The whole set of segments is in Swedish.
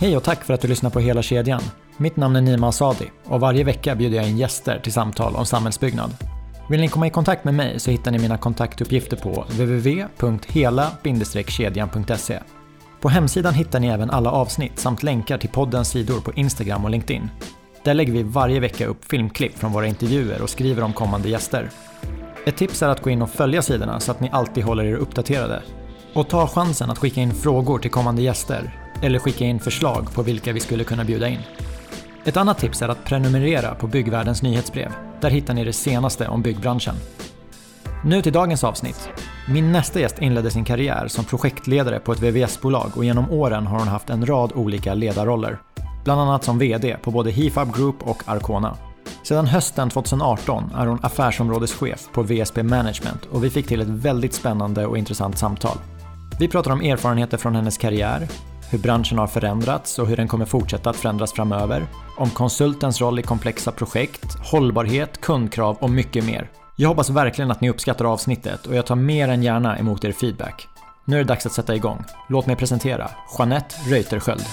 Hej och tack för att du lyssnar på Hela kedjan. Mitt namn är Nima Asadi och varje vecka bjuder jag in gäster till samtal om samhällsbyggnad. Vill ni komma i kontakt med mig så hittar ni mina kontaktuppgifter på www.hela-kedjan.se. På hemsidan hittar ni även alla avsnitt samt länkar till poddens sidor på Instagram och LinkedIn. Där lägger vi varje vecka upp filmklipp från våra intervjuer och skriver om kommande gäster. Ett tips är att gå in och följa sidorna så att ni alltid håller er uppdaterade. Och ta chansen att skicka in frågor till kommande gäster eller skicka in förslag på vilka vi skulle kunna bjuda in. Ett annat tips är att prenumerera på Byggvärldens nyhetsbrev. Där hittar ni det senaste om byggbranschen. Nu till dagens avsnitt. Min nästa gäst inledde sin karriär som projektledare på ett VVS-bolag och genom åren har hon haft en rad olika ledarroller. Bland annat som VD på både Hifab Group och Arcona. Sedan hösten 2018 är hon affärsområdeschef på VSP Management och vi fick till ett väldigt spännande och intressant samtal. Vi pratar om erfarenheter från hennes karriär, hur branschen har förändrats och hur den kommer fortsätta att förändras framöver, om konsultens roll i komplexa projekt, hållbarhet, kundkrav och mycket mer. Jag hoppas verkligen att ni uppskattar avsnittet och jag tar mer än gärna emot er feedback. Nu är det dags att sätta igång. Låt mig presentera Jeanette Reuterskiöld.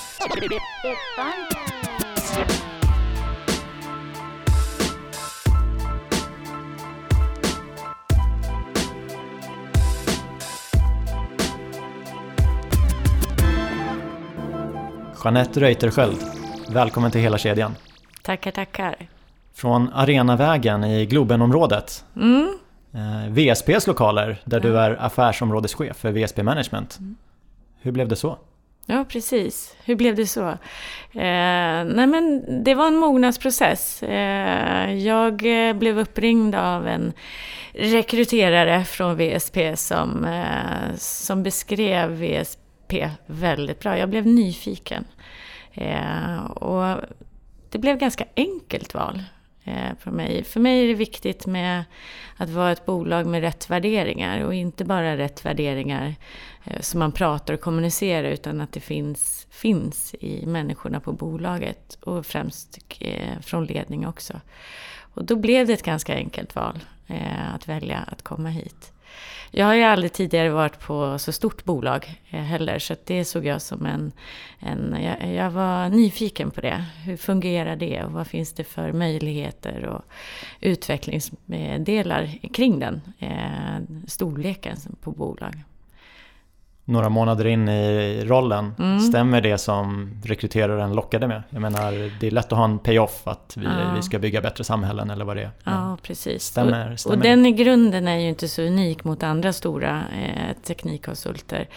Jeanette Reuterskiöld, välkommen till hela kedjan. Tackar, tackar. Från Arenavägen i Globenområdet. Mm. Eh, VSPs lokaler, där du är affärsområdeschef för VSP Management. Hur blev det så? Ja, precis. Hur blev det så? Eh, nej, men det var en mognadsprocess. Eh, jag eh, blev uppringd av en rekryterare från VSP som, eh, som beskrev VSP väldigt bra. Jag blev nyfiken. Eh, och det blev ganska enkelt val eh, för mig. För mig är det viktigt med att vara ett bolag med rätt värderingar och inte bara rätt värderingar eh, som man pratar och kommunicerar utan att det finns, finns i människorna på bolaget och främst eh, från ledning också. Och då blev det ett ganska enkelt val eh, att välja att komma hit. Jag har ju aldrig tidigare varit på så stort bolag eh, heller, så det såg jag som en... en jag, jag, var nyfiken på det. Hur fungerar det och vad finns det för möjligheter och utvecklingsdelar kring den eh, storleken på bolag? Några månader in i rollen, Mm. stämmer det som rekryteraren lockade med? Jag menar, det är lätt att ha en payoff att vi, Ja. vi ska bygga bättre samhällen eller vad det är. Men Ja, precis. Stämmer, och, stämmer och den i grunden är ju inte så unik mot andra stora eh, teknikkonsulter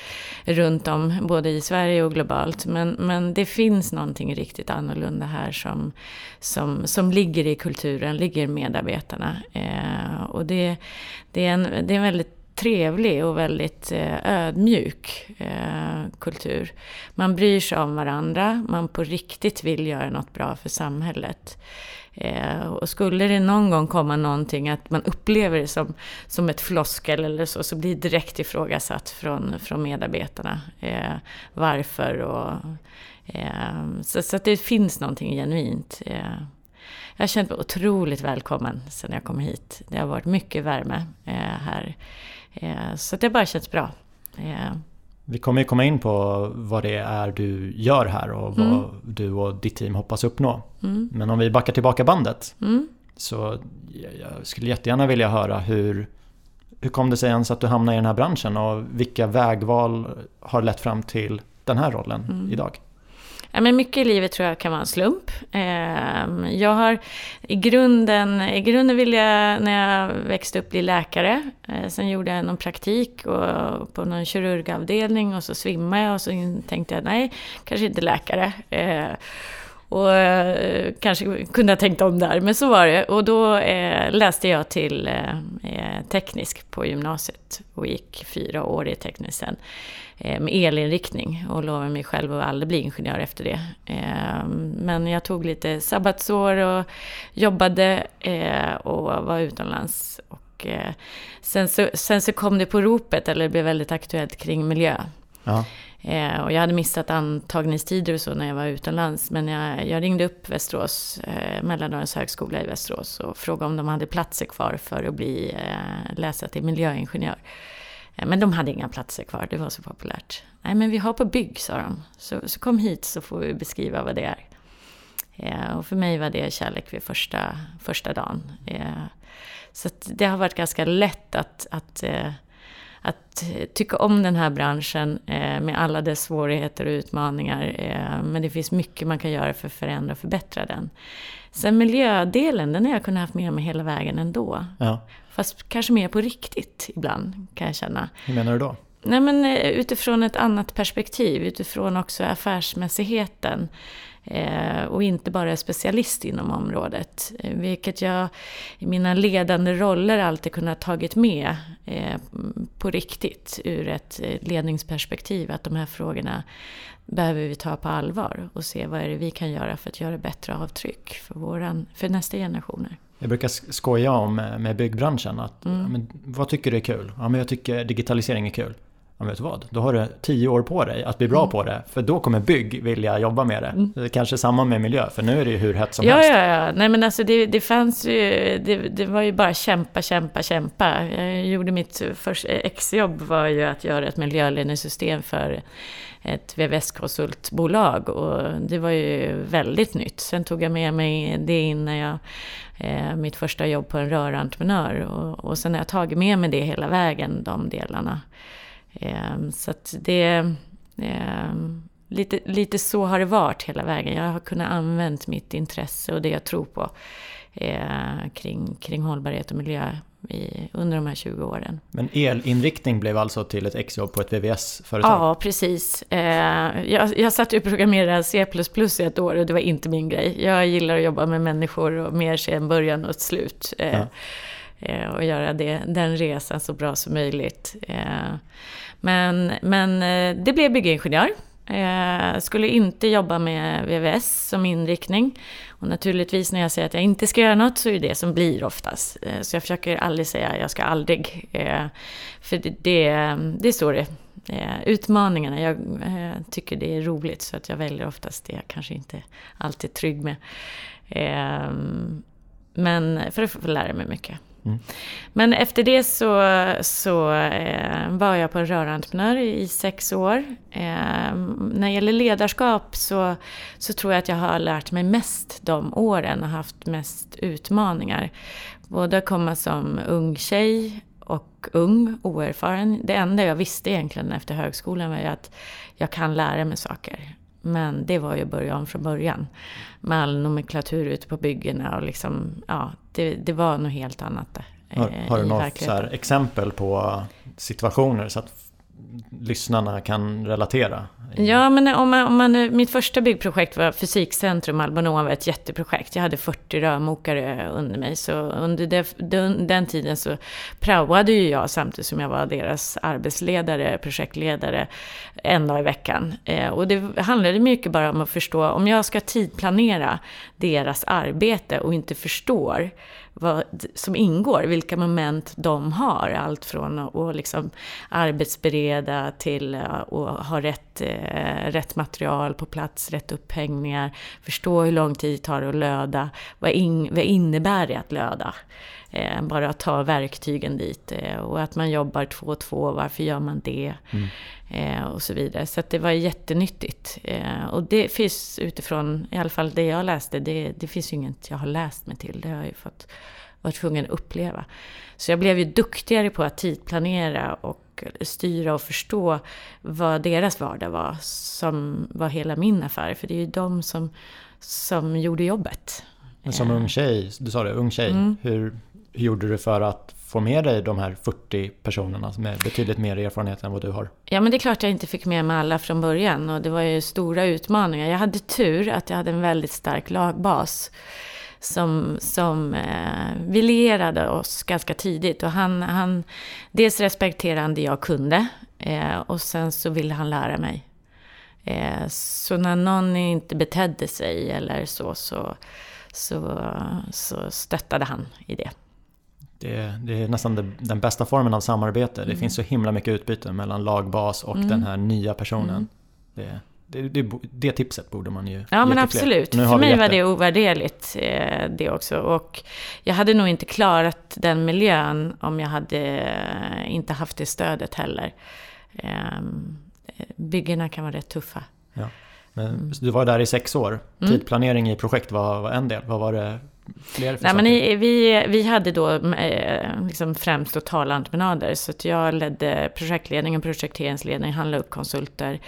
runt om, både i Sverige och globalt. Men, men det finns någonting riktigt annorlunda här som, som, som ligger i kulturen, ligger i medarbetarna. Eh, och det, det, är en, det är en väldigt trevlig och väldigt eh, ödmjuk eh, kultur. Man bryr sig om varandra, man på riktigt vill göra något bra för samhället. Eh, och skulle det någon gång komma någonting att man upplever det som, som ett floskel eller så, så blir det direkt ifrågasatt från, från medarbetarna. Eh, varför och... Eh, så, så att det finns någonting genuint. Eh, jag har känt mig otroligt välkommen sedan jag kom hit. Det har varit mycket värme eh, här. Eh, så det bara känts bra. Eh, Vi kommer ju komma in på vad det är du gör här och vad Mm. du och ditt team hoppas uppnå. mm, Men om vi backar tillbaka bandet mm. så jag jag skulle jättegärna vilja höra hur, hur kom det sig ens att du hamnade i den här branschen och vilka vägval har lett fram till den här rollen Mm. idag? Ja, men mycket i livet tror jag kan vara en slump. Ehm, jag har i grunden, i grunden ville jag när jag växte upp bli läkare. Eh, Sen gjorde jag någon praktik och, på någon kirurgavdelning och så svimmade jag och så tänkte jag nej, kanske inte läkare. Eh, Och eh, kanske kunde ha tänkt om där, men så var det. Och då eh, läste jag till eh, eh teknisk på gymnasiet och gick fyra år i teknisk sen eh, med elinriktning och lovade mig själv att aldrig bli ingenjör efter det. Eh, Men jag tog lite sabbatsår och jobbade eh, och var utomlands. Och eh, sen så, sen så kom det på ropet, eller det blev väldigt aktuellt kring miljö. Ja. Eh, och jag hade missat antagningstider och så när jag var utomlands. Men jag, jag ringde upp Västerås, eh, Mälardalens högskola i Västerås och frågade om de hade platser kvar för att bli, eh, läsa till miljöingenjör. Eh, men de hade inga platser kvar, det var så populärt. Nej, men vi har på bygg, sa de. Så, så kom hit så får vi beskriva vad det är. Eh, och för mig var det kärlek vid första, första dagen. Eh, så det har varit ganska lätt att, att, eh, att tycka om den här branschen eh, med alla dess svårigheter och utmaningar. Eh, men det finns mycket man kan göra för att förändra och förbättra den. Sen miljödelen, den har jag kunnat ha med mig hela vägen ändå. Ja. Fast kanske mer på riktigt ibland, kan jag känna. Hur menar du då? Nej, men utifrån ett annat perspektiv, utifrån också affärsmässigheten. Eh, och inte bara är specialist inom området. Eh, vilket jag i mina ledande roller alltid kunnat tagit med eh, på riktigt ur ett ledningsperspektiv. Att de här frågorna behöver vi ta på allvar och se vad är det vi kan göra för att göra bättre avtryck för, våran, för nästa generationer. Jag brukar skoja om med byggbranschen att mm. men, vad tycker du är kul? Ja, men jag tycker digitalisering är kul. Ja, vet du vad? Då har du tio år på dig att bli bra mm. på det. För då kommer bygg vilja jobba med det. Mm. Det kanske samma med miljö, för nu är det ju hur hett som ja, helst. Ja, ja, Nej, men alltså det, det fanns ju... Det, det, var ju bara kämpa, kämpa, kämpa. Jag gjorde mitt första exjobb var ju att göra ett miljöledningssystem för ett VVS-konsultbolag. Och det var ju väldigt nytt. Sen tog jag med mig det in när jag... Eh, mitt första jobb på en rörentreprenör. Och, och sen har jag tagit med mig det hela vägen, de delarna. Eh, så att det... Eh, lite, lite så har det varit hela vägen. Jag har kunnat använda mitt intresse och det jag tror på eh, kring, kring hållbarhet och miljö i, under de här 20 åren. Men elinriktning blev alltså till ett exjobb på ett VVS-företag? Ja, precis. Eh, jag, jag satt och programmerade C++ i ett år och det var inte min grej. Jag gillar att jobba med människor och mer se en början och ett slut. Eh, ja. Eh, och göra det, den resan så bra som möjligt. Men, men det blev byggingenjör. Jag skulle inte jobba med VVS som inriktning. Och naturligtvis när jag säger att jag inte ska göra något så är det det som blir oftast. Eh, så jag försöker aldrig säga att jag ska aldrig. Eh, för det, det, det är så det Utmaningarna, jag tycker det är roligt så att jag väljer oftast det jag kanske inte alltid är trygg med. Men för att få lära mig mycket. Mm. Men efter det så, så eh, var jag på en rörentreprenör i sex år. Eh, när det gäller ledarskap så, så tror jag att jag har lärt mig mest de åren och haft mest utmaningar. Både att komma som ung tjej och ung, oerfaren. Det enda jag visste egentligen efter högskolan var ju att jag kan lära mig saker. Men det var ju början från början. Med all nomenklatur ute på byggena och liksom, ja, det, det var något helt annat. Har, har du något exempel på situationer så att lyssnarna kan relatera? Ja, men om man, om man, mitt första byggprojekt var Fysikcentrum Albonova, ett jätteprojekt. Jag hade 40 rörmokare under mig. Så under det, den, den, tiden så praoade ju jag samtidigt som jag var deras arbetsledare, projektledare, en dag i veckan. Eh, och det handlade mycket bara om att förstå, om jag ska tidplanera deras arbete och inte förstår vad som ingår, vilka moment de har. Allt från att liksom arbetsbereda till att ha rätt, eh, rätt material på plats, rätt upphängningar, förstå hur lång tid det tar att löda, vad, in, vad innebär det att löda? Eh, bara att ta verktygen dit eh, och att man jobbar två och två, varför gör man det? Mm. Eh, och så vidare. Så det var jättenyttigt. Eh, och det finns utifrån, i alla fall det jag läste, det, det finns ju inget jag har läst mig till. Det har jag ju fått vara tvungen att uppleva. Så jag blev ju duktigare på att tidplanera och styra och förstå vad deras vardag var, som var hela min affär. För det är ju de som, som gjorde jobbet. Men som ung tjej, du sa det, ung tjej. Mm. Hur, hur gjorde du för att få med dig de här 40 personerna med betydligt mer erfarenhet än vad du har? Ja, men det är klart jag inte fick med mig alla från början och det var ju stora utmaningar. Jag hade tur att jag hade en väldigt stark lagbas som, som eh, vi lierade oss ganska tidigt. Och han, han, dels respekterade han det jag kunde eh, och sen så ville han lära mig. Eh, så när någon inte betedde sig eller så, så, så, så stöttade han i det. Det, det, är nästan det, den bästa formen av samarbete. Det mm. finns så himla mycket utbyte mellan lagbas och mm. den här nya personen. Mm. Det, det, det, det tipset borde man ju Ja men absolut. För mig var det ovärderligt eh, det också. Och jag hade nog inte klarat den miljön om jag hade inte haft det stödet heller. Ehm, byggena kan vara rätt tuffa. Ja. Men mm. Du var där i sex år. Mm. Tidplanering i projekt var, var en del. Vad var det fler Nej, men i, vi, vi hade då eh, liksom främst totalentreprenader. Så att jag ledde projektledningen, projekteringsledningen, handlade upp konsulter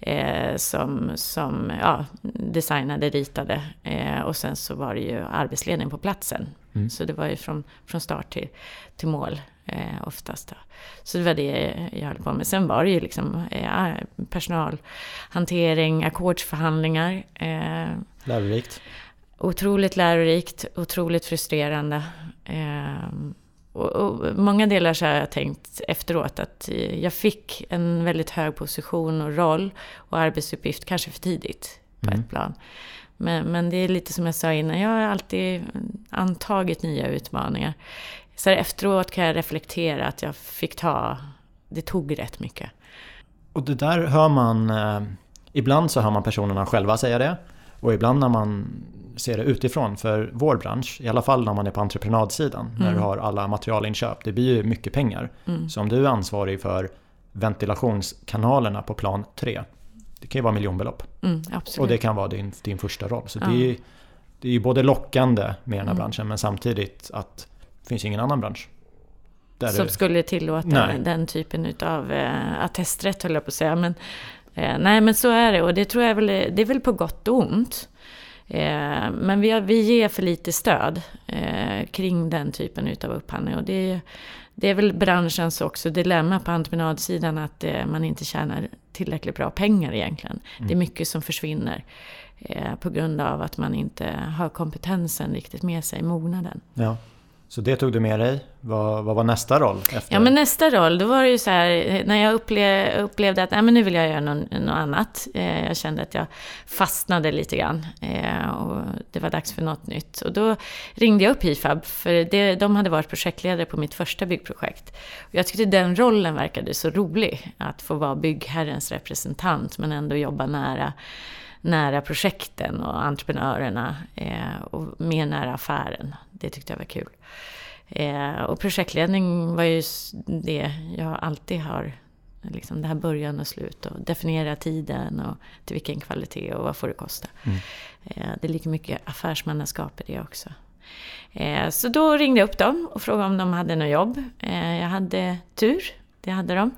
eh, som, som ja, designade, ritade. Eh, och sen så var det ju arbetsledning på platsen. Mm. Så det var ju från, från start till, till mål eh, oftast. Då. Så det var det jag höll på med. Sen var det ju liksom eh, personalhantering, ackordsförhandlingar. Eh, Lärorikt. Otroligt lärorikt, otroligt frustrerande. Eh, och, och, många delar så har jag tänkt efteråt att jag fick en väldigt hög position och roll och arbetsuppgift kanske för tidigt på mm. ett plan. Men, men det är lite som jag sa innan, jag har alltid antagit nya utmaningar. Så efteråt kan jag reflektera att jag fick ta, det tog rätt mycket. Och det där hör man, eh, ibland så hör man personerna själva säga det. Och ibland när man ser det utifrån för vår bransch, i alla fall när man är på entreprenadsidan, mm. när du har alla materialinköp, det blir ju mycket pengar. Mm. Så om du är ansvarig för ventilationskanalerna på plan 3, det kan ju vara miljonbelopp. Mm, och det kan vara din, din första roll. Så ja. det, är, det är ju både lockande med den här mm. branschen men samtidigt att det finns ingen annan bransch. som det... skulle tillåta nej. den typen av eh, attesträtt höll jag på att säga. Men, eh, nej men så är det och det tror jag väl, det är väl på gott och ont. Eh, men vi, har, vi ger för lite stöd eh, kring den typen av upphandling. Och det, det är väl branschens också dilemma på entreprenadsidan att eh, man inte tjänar tillräckligt bra pengar egentligen. Mm. Det är mycket som försvinner eh, på grund av att man inte har kompetensen riktigt med sig, mognaden. Ja. Så det tog du med dig. Vad, vad var nästa roll? Efter? Ja, men nästa roll, då var det ju så här, när jag upplevde, upplevde att nej, men nu vill jag göra något, något annat. Eh, jag kände att jag fastnade lite grann eh, och det var dags för något nytt. Och då ringde jag upp Hifab, för det, de hade varit projektledare på mitt första byggprojekt. Och jag tyckte den rollen verkade så rolig, att få vara byggherrens representant men ändå jobba nära nära projekten och entreprenörerna eh, och mer nära affären. Det tyckte jag var kul. Eh, och projektledning var ju det jag alltid har, liksom det här början och slut och definiera tiden och till vilken kvalitet och vad får det kosta. Mm. Eh, det ligger mycket affärsmannaskap i det också. Eh, så då ringde jag upp dem och frågade om de hade något jobb. Eh, jag hade tur, det hade de.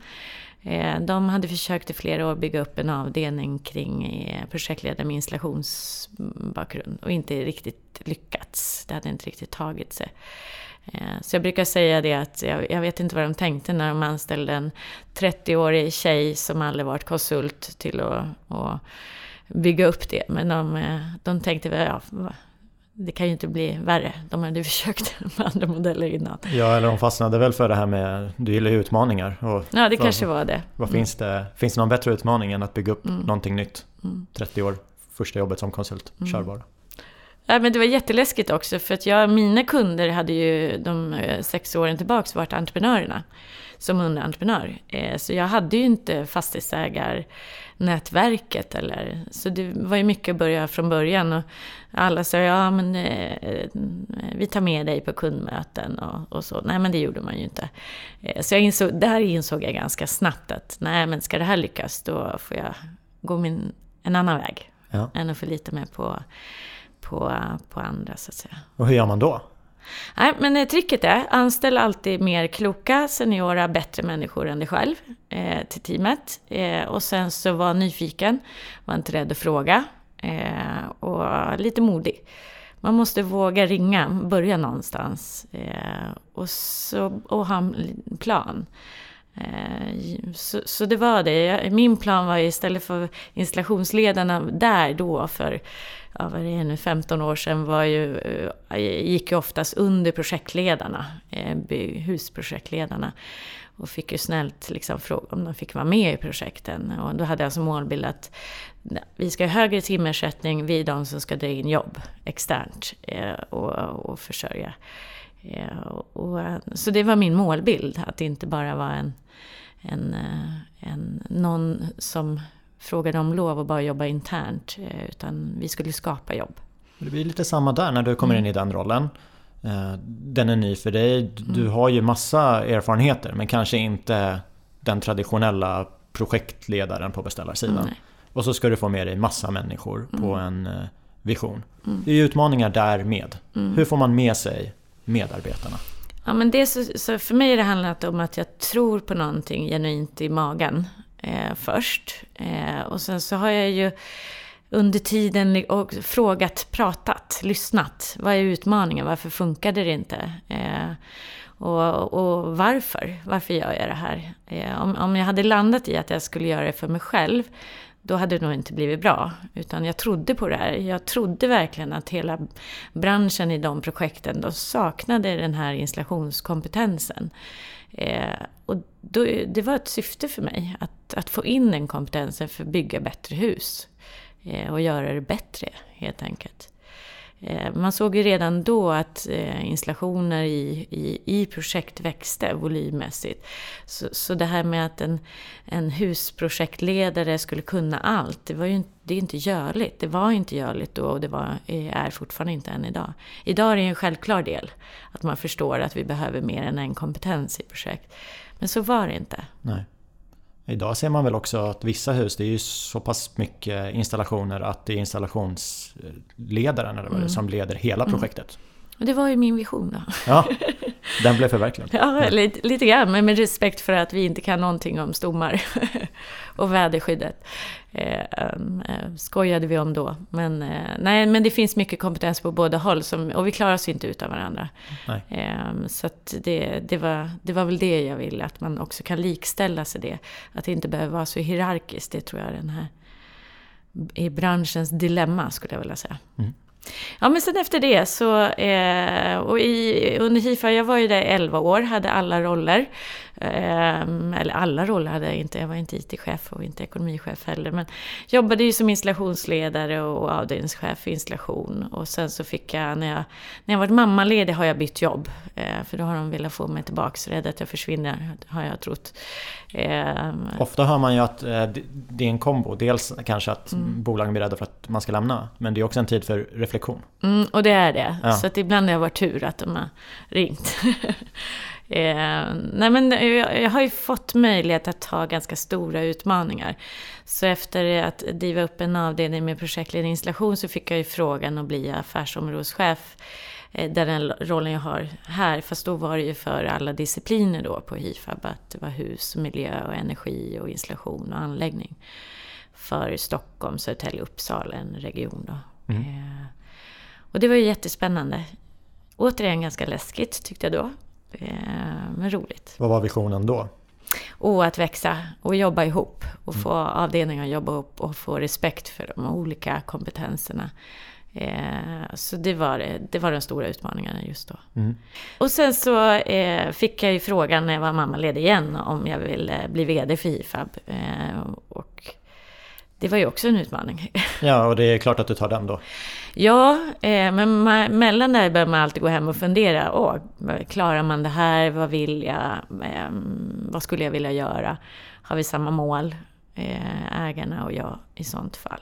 Eh, de hade försökt i flera år bygga upp en avdelning kring eh, projektledare med installationsbakgrund och inte riktigt lyckats. Det hade inte riktigt tagit sig. Eh, så jag brukar säga det att jag, jag, vet inte vad de tänkte när de anställde en 30-årig tjej som aldrig varit konsult till att, att bygga upp det. Men de, de tänkte väl, ja, det kan ju inte bli värre. De hade försökt med andra modeller innan. Ja, eller de fastnade väl för det här med, du gillar ju utmaningar. Och ja, det vad, kanske var det. Vad mm. finns det? Finns det någon bättre utmaning än att bygga upp mm. någonting nytt? Mm. 30 år, första jobbet som konsult, mm. kör bara. Ja, men det var jätteläskigt också för att jag, mina kunder hade ju de eh, sex åren tillbaks varit entreprenörerna som underentreprenör. Eh, så jag hade ju inte fastighetsägarnätverket eller, så det var ju mycket att börja från början. Och alla sa ja men eh, vi tar med dig på kundmöten och, och, så. Nej men det gjorde man ju inte. Så jag insåg, där insåg jag ganska snabbt att nej men ska det här lyckas då får jag gå min, en annan väg. Ja. Än att förlita mig på på, på andra så att säga. Och hur gör man då? Nej, men eh, tricket är, anställ alltid mer kloka, seniora, bättre människor än dig själv eh, till teamet. Eh, och sen så var nyfiken, var inte rädd att fråga eh, och lite modig. Man måste våga ringa, börja någonstans eh, och, så, och ha en plan. Eh, så, så, det var det. Min plan var istället för installationsledarna där då för ja, vad är det nu, 15 år sedan var ju, eh, gick ju oftast under projektledarna, eh, husprojektledarna. Och fick ju snällt liksom fråga om de fick vara med i projekten. Och då hade jag som målbild att vi ska ha högre timersättning, vi är de som ska dra in jobb externt eh, och, och försörja. Och, och, så det var min målbild, att det inte bara var en, en, en, någon som frågade om lov och bara jobba internt. Eh, utan vi skulle skapa jobb. Det blir lite samma där när du kommer in i den rollen. Eh, den är ny för dig. Du har ju massa erfarenheter men kanske inte den traditionella projektledaren på beställarsidan. Nej. Och så ska du få med dig massa människor på en eh, vision. Mm. Det är utmaningar där med. Hur får man med sig medarbetarna? Ja, men det så, så för mig har det handlat om att jag tror på någonting genuint i magen eh, först. Eh, och sen så har jag ju under tiden och frågat, pratat, lyssnat. Vad är utmaningen? Varför funkade det inte? Eh, och, och varför? Varför gör jag det här? Eh, om, om jag hade landat i att jag skulle göra det för mig själv, då hade det nog inte blivit bra. Utan jag trodde på det här. Jag trodde verkligen att hela branschen i de projekten, de saknade den här installationskompetensen. Eh, då, det var ett syfte för mig, att, att få in den kompetensen för att bygga bättre hus. Eh, och göra det bättre, helt enkelt. Eh, Man såg ju redan då att eh, installationer i, i, i projekt växte volymmässigt. Så, så det här med att en, en husprojektledare skulle kunna allt, det, var ju inte, det är inte görligt. Det var inte görligt då och det var, är fortfarande inte än idag. Idag är det en självklar del, att man förstår att vi behöver mer än en kompetens i projekt. Men så var det inte. Nej. Idag ser man väl också att vissa hus, det är ju så pass mycket installationer att det är installationsledaren eller är, som leder hela projektet. Och det var ju min vision då. Ja, den blev förverkligad. Ja, lite, lite grann, men med respekt för att vi inte kan någonting om stommar och väderskyddet. Eh, um, eh, skojade vi om då. Men, eh, nej, men det finns mycket kompetens på båda håll som, och vi klarar oss inte utan varandra. Eh, så det, det, var, det var väl det jag ville, att man också kan likställa sig det. Att det inte behöver vara så hierarkiskt, det tror jag är den här i branschens dilemma skulle jag vilja säga. Mm. Ja, men sen efter det så, eh, och i, under HIFA, jag var ju där 11 år, hade alla roller. Eh, eller alla roller hade jag inte, jag var inte IT-chef och inte ekonomichef heller. Men jobbade ju som installationsledare och avdelningschef för installation. Och sen så fick jag, när jag, när jag varit mammaledig har jag bytt jobb. Eh, för då har de velat få mig tillbaks, rädd att jag försvinner, har jag trott. Eh, Ofta hör man ju att eh, det- är en kombo. Dels kanske att bolagen blir rädda för att man ska lämna. Men det är också en tid för reflektion. Mm, och det är det. Ja. Så att ibland har jag varit tur att de har ringt. eh, nej men jag, jag har ju fått möjlighet att ta ganska stora utmaningar. Så efter att driva upp en avdelning med projektledning installation så fick jag ju frågan att bli affärsområdeschef. Eh, där den rollen jag har här, fast då var det ju för alla discipliner då på HIFAB. Att det var hus, miljö och energi och installation och anläggning. För Stockholm, Södertälje, Uppsala, en region då. Mm. Eh, och det var ju jättespännande. Återigen ganska läskigt tyckte jag då. Eh, men roligt. Vad var visionen då? Och att växa och jobba ihop. Och få avdelningar att jobba ihop och få respekt för de olika kompetenserna. Eh, så det var, det- det var den stora utmaningen just då. Mm. Och sen så eh, fick jag ju frågan när jag var mammaledig igen om jag ville bli VD för IFAB. Eh, och det var ju också en utmaning. Ja, och det är klart att du tar den då. Ja, eh, men ma- mellan där bör man alltid gå hem och fundera. Åh, klarar man det här? Vad vill jag? Eh, vad skulle jag vilja göra? Har vi samma mål? Eh, ägarna och jag i sånt fall.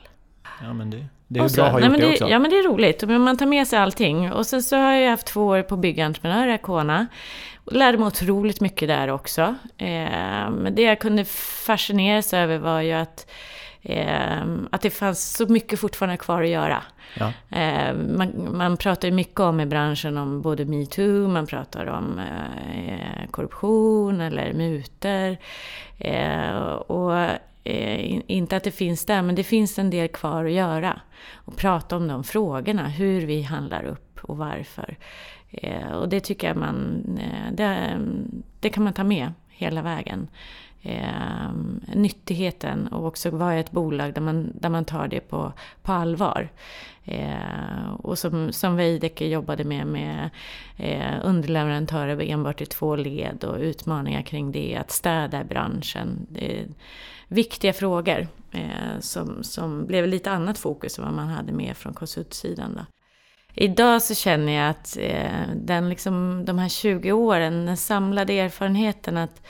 Ja, men det, det är Och så- bra att ha nej, gjort men det också. Ja, men det är roligt. Man tar med sig allting. Och sen så har jag haft två år på byggentreprenör i lärde mig otroligt mycket där också. Eh, men det jag kunde fascineras över var ju att, eh, att det fanns så mycket fortfarande kvar att göra. Ja. Eh, man, man pratar ju mycket om i branschen om både metoo, man pratar om eh, korruption eller mutor. Eh, och eh, in- inte att det finns där, men det finns en del kvar att göra. Och prata om de frågorna, hur vi handlar upp och varför. Eh, och det tycker jag man, eh, det, det kan man ta med hela vägen. Eh, nyttigheten och också vara ett bolag där man, där man tar det på, på allvar. Eh, och som, som Veidekke jobbade med, med eh, underleverantörer enbart i två led och utmaningar kring det, att städa i branschen. Det är viktiga frågor eh, som, som blev lite annat fokus än vad man hade med från konsultsidan. Då. Idag så känner jag att eh, den liksom, de här 20 åren, den samlade erfarenheten att,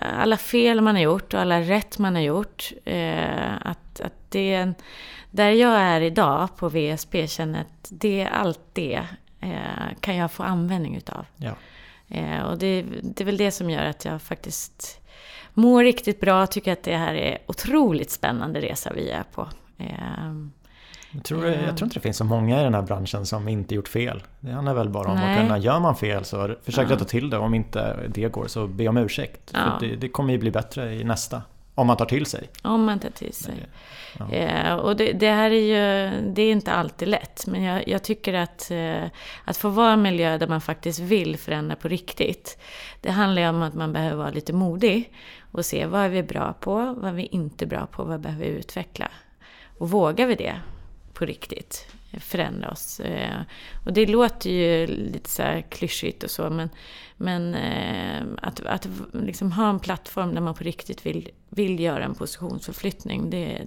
alla fel man har gjort och alla rätt man har gjort. Eh, att, att det, där jag är idag på VSP känner att det, allt det eh, kan jag få användning utav. Ja. Eh, och det, det är väl det som gör att jag faktiskt mår riktigt bra, tycker att det här är otroligt spännande resa vi är på. Eh, Jag tror, jag tror inte det finns så många i den här branschen som inte gjort fel. Det handlar väl bara om Nej. att kunna, gör man fel så försök Ja. rätta till det. Om inte det går så be om ursäkt. Ja. Det, det kommer ju bli bättre i nästa. Om man tar till sig. om man tar till sig. Ja. Eh, och det, det här är ju, det är inte alltid lätt, men jag, jag tycker att, eh, att få vara i en miljö där man faktiskt vill förändra på riktigt, det handlar ju om att man behöver vara lite modig och se vad är vi bra på, vad är vi inte bra på, vad behöver vi utveckla? Och vågar vi det på riktigt, förändra oss? Eh, och det låter ju lite så här klyschigt och så, men, men eh, att, att liksom ha en plattform där man på riktigt vill, vill göra en positionsförflyttning, det,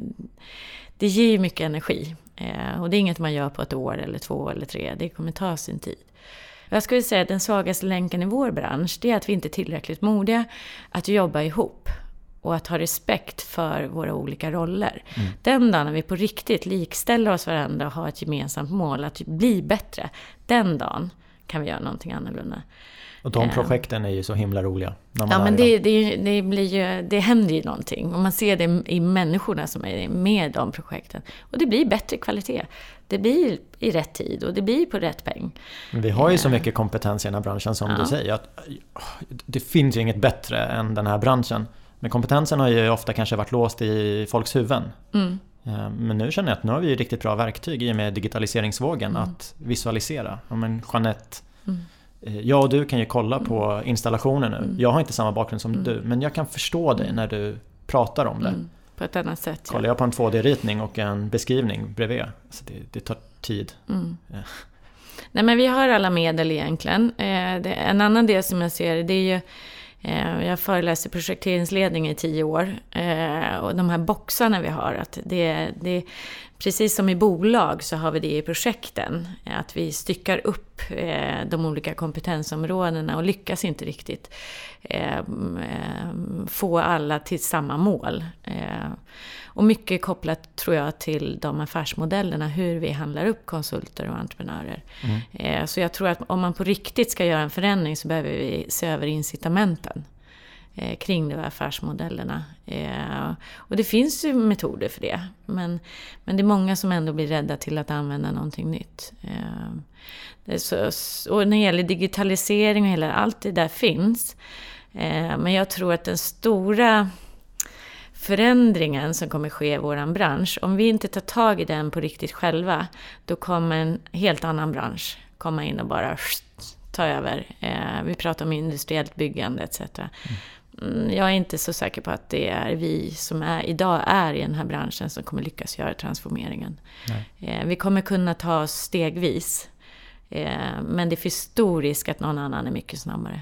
det ger ju mycket energi. Eh, och det är inget man gör på ett år eller två eller tre, det kommer ta sin tid. Jag skulle säga att den svagaste länken i vår bransch, det är att vi inte är tillräckligt modiga att jobba ihop och att ha respekt för våra olika roller. Den dagen när vi på riktigt likställer oss varandra och har ett gemensamt mål att bli bättre, den dagen kan vi göra någonting annorlunda. Och de Eh. projekten är ju så himla roliga. Ja, men det, det, det, blir ju, det händer ju någonting. Och man ser det i människorna som är med de projekten. Och det blir bättre kvalitet. Det blir i rätt tid och det blir på rätt peng. Vi har ju så mycket kompetens i den här branschen som Ja. du säger. Att, det finns ju inget bättre än den här branschen. Men kompetensen har ju ofta kanske varit låst i folks huvuden. Mm. Eh, Men nu känner jag att nu har vi riktigt bra verktyg i och med digitaliseringsvågen Mm. att visualisera. Ja, men Jeanette, Mm. eh, jag och du kan ju kolla på installationen nu. Mm. Jag har inte samma bakgrund som Mm. du men jag kan förstå dig när du pratar om det. Mm. På ett annat sätt. Kollar jag på en 2D-ritning och en beskrivning bredvid, alltså det, det tar tid. Mm. Ja. Nej, men vi har alla medel egentligen. Eh, en annan del som jag ser det är ju eh, Eh, jag föreläste projekteringsledning i tio år. Eh, och de här boxarna vi har, att det, det, precis som i bolag så har vi det i projekten. Att vi styckar upp eh, de olika kompetensområdena och lyckas inte riktigt eh, eh, få alla till samma mål. Eh, och mycket kopplat tror jag till de affärsmodellerna, hur vi handlar upp konsulter och entreprenörer. Mm. Så jag tror att om man på riktigt ska göra en förändring så behöver vi se över incitamenten Eh, kring de här affärsmodellerna. Eh, Och det finns ju metoder för det. Men, men det är många som ändå blir rädda till att använda någonting nytt. Eh, så, och när det gäller digitalisering och hela, allt det där finns. Eh, Men jag tror att den stora förändringen som kommer ske i vår bransch, om vi inte tar tag i den på riktigt själva, då kommer en helt annan bransch komma in och bara ta över. Eh, vi pratar om industriellt byggande etc. Mm, Jag är inte så säker på att det är vi som är, idag är i den här branschen som kommer lyckas göra transformeringen. Nej. Eh, Vi kommer kunna ta oss stegvis. Eh, Men det finns stor risk att någon annan är mycket snabbare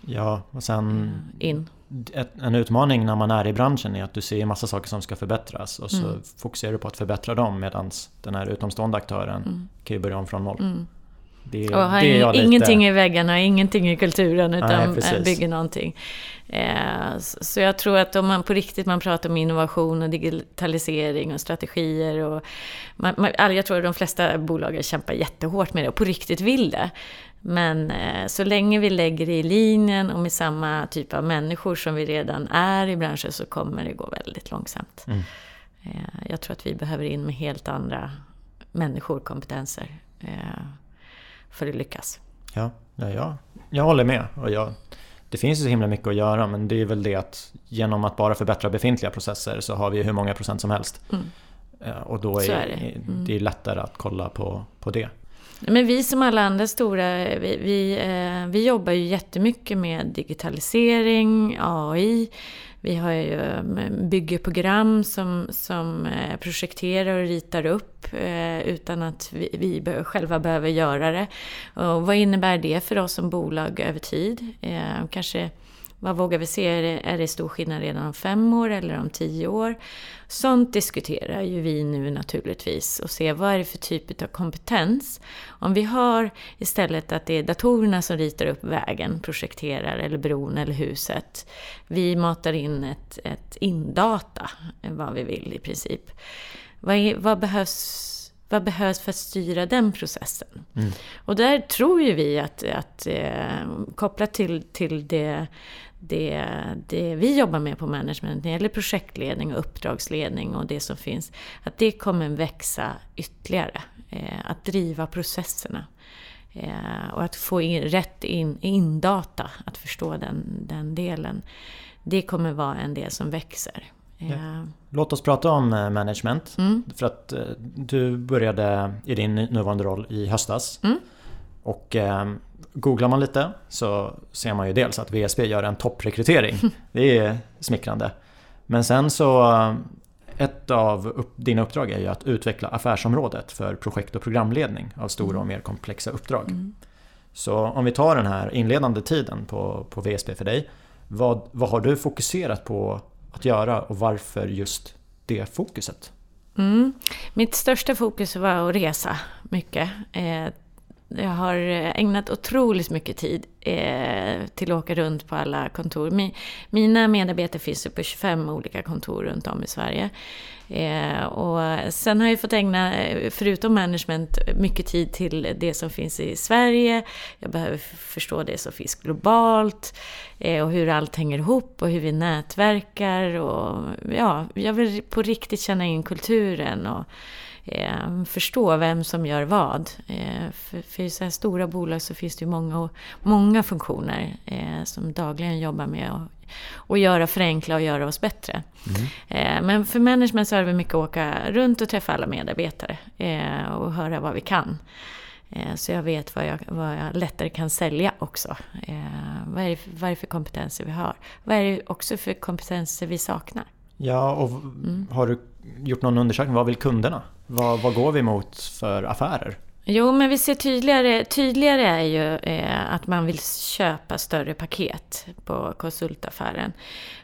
Ja, och sen in. ett, en utmaning när man är i branschen är att du ser massa saker som ska förbättras och så Mm. fokuserar du på att förbättra dem medan den här utomstående aktören Mm. kan ju börja om från noll. Mm. Det, Och har det är jag lite- ingenting i väggarna, ingenting i kulturen, Nej, utan eh, bygger någonting. Eh, Så jag tror att om man på riktigt man pratar om innovation och digitalisering och strategier och... Man, man, jag tror att de flesta bolag kämpar jättehårt med det och på riktigt vill det. Men eh, så länge vi lägger det i linjen och med samma typ av människor som vi redan är i branschen så kommer det gå väldigt långsamt. Mm. Eh, Jag tror att vi behöver in med helt andra människor, kompetenser, för att lyckas. Ja, ja, ja, jag håller med. Och jag, det finns ju så himla mycket att göra men det är väl det att genom att bara förbättra befintliga processer så har vi ju hur många procent som helst. Mm. Eh, Och då är, Så är det. det. Mm. det är lättare att kolla på, på det. Men vi som alla andra stora, vi, vi, eh, vi jobbar ju jättemycket med digitalisering, AI. Vi har ju, eh, byggeprogram bygger program som, som eh, projekterar och ritar upp eh, utan att vi, vi själva behöver göra det. Och vad innebär det för oss som bolag över tid? Kanske vad vågar vi se? Är det, är det stor skillnad redan om fem år eller om tio år? Sånt diskuterar ju vi nu naturligtvis och ser vad är det för typ av kompetens. Om vi har istället att det är datorerna som ritar upp vägen, projekterar eller bron eller huset. Vi matar in ett, ett indata, vad vi vill i princip. Vad, är, vad behövs vad behövs för att styra den processen? Mm. Och där tror ju vi att, att eh, kopplat till, till det, det, det vi jobbar med på management, när det gäller projektledning och uppdragsledning och det som finns, att det kommer växa ytterligare. Eh, att driva processerna. Eh, och att få in rätt in, in data, att förstå den, den delen. Det kommer vara en del som växer. Ja. Låt oss prata om eh, management. Mm. För att eh, du började i din nuvarande roll i höstas. Mm. Och eh, googlar man lite så ser man ju dels att VSB gör en topprekrytering. Det är smickrande. Men sen så eh, ett av upp, dina uppdrag är ju att utveckla affärsområdet för projekt och programledning av stora och mm. mer komplexa uppdrag. Mm. Så om vi tar den här inledande tiden på, på VSB för dig. Vad, vad har du fokuserat på att göra och varför just det fokuset? Mm. Mitt största fokus var att resa mycket. Eh, jag har ägnat otroligt mycket tid eh, till att åka runt på alla kontor. mina medarbetare finns på 25 olika kontor runt om i Sverige. Eh, och sen har jag fått ägna, förutom management, mycket tid till det som finns i Sverige. Jag behöver förstå det som finns globalt eh, och hur allt hänger ihop och hur vi nätverkar. Och, ja, jag vill på riktigt känna in kulturen. och eh, förstå vem som gör vad. Eh, för, för i så här stora bolag så finns det ju många, många funktioner eh, som dagligen jobbar med att och göra, förenkla och göra oss bättre. Mm. Eh, men för management så är det mycket att åka runt och träffa alla medarbetare eh, och höra vad vi kan. Eh, så jag vet vad jag, vad jag lättare kan sälja också. Vad är, det, vad är det för kompetenser vi har? Vad är det också för kompetenser vi saknar? Ja, och mm. har du gjort någon undersökning? Vad vill kunderna? Vad, vad går vi mot för affärer? Jo, men vi ser tydligare, tydligare är ju eh, att man vill köpa större paket på konsultaffären.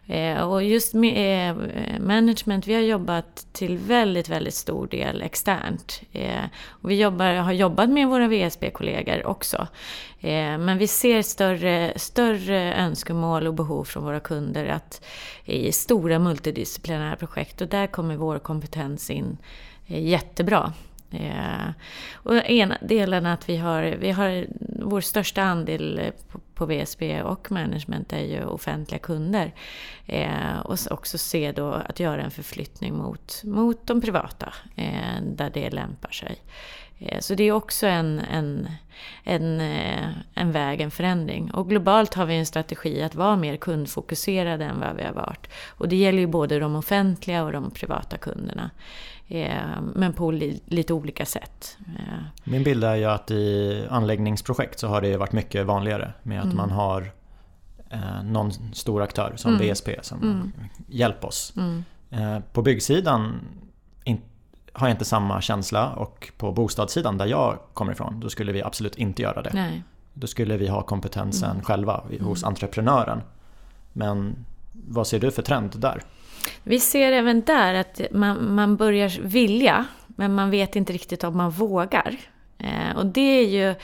Eh, och just med eh, management, vi har jobbat till väldigt, väldigt stor del externt. Eh, och vi jobbar, har jobbat med våra VSB-kollegor också. Eh, men vi ser större, större önskemål och behov från våra kunder att, i stora multidisciplinära projekt och där kommer vår kompetens in eh, jättebra. Eh, och ena delen att vi har, vi har vår största andel på, på VSB och management är ju offentliga kunder. Eh, och också se då att göra en förflyttning mot, mot de privata, eh, där det lämpar sig. Eh, så det är också en, en, en, eh, en väg, en förändring. Och globalt har vi en strategi att vara mer kundfokuserade än vad vi har varit. Och det gäller ju både de offentliga och de privata kunderna. Eh, men på lite olika sätt. Min bild är ju att i anläggningsprojekt så har det varit mycket vanligare med att mm. man har någon stor aktör som mm. VSP som mm. hjälper oss. Mm. På byggsidan har jag inte samma känsla och på bostadssidan där jag kommer ifrån då skulle vi absolut inte göra det. Nej. Då skulle vi ha kompetensen mm. själva hos mm. entreprenören. Men vad ser du för trend där? Vi ser även där att man, man börjar vilja men man vet inte riktigt om man vågar. Eh, och det är ju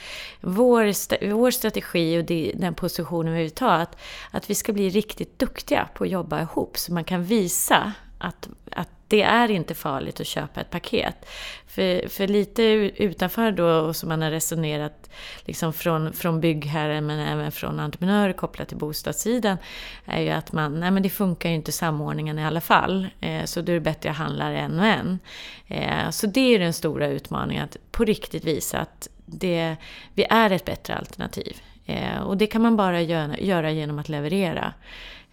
vår, vår strategi och det, den positionen vi vill ta, att, att vi ska bli riktigt duktiga på att jobba ihop så man kan visa att, att det är inte farligt att köpa ett paket. För, för lite utanför då, som man har resonerat liksom från, från byggherren men även från entreprenörer kopplat till bostadssidan, är ju att man, nej men det funkar ju inte samordningen i alla fall. Eh, så då är det bättre att handla en och en. Eh, så det är den stora utmaningen, att på riktigt visa att det, vi är ett bättre alternativ. Eh, och det kan man bara göra, göra genom att leverera.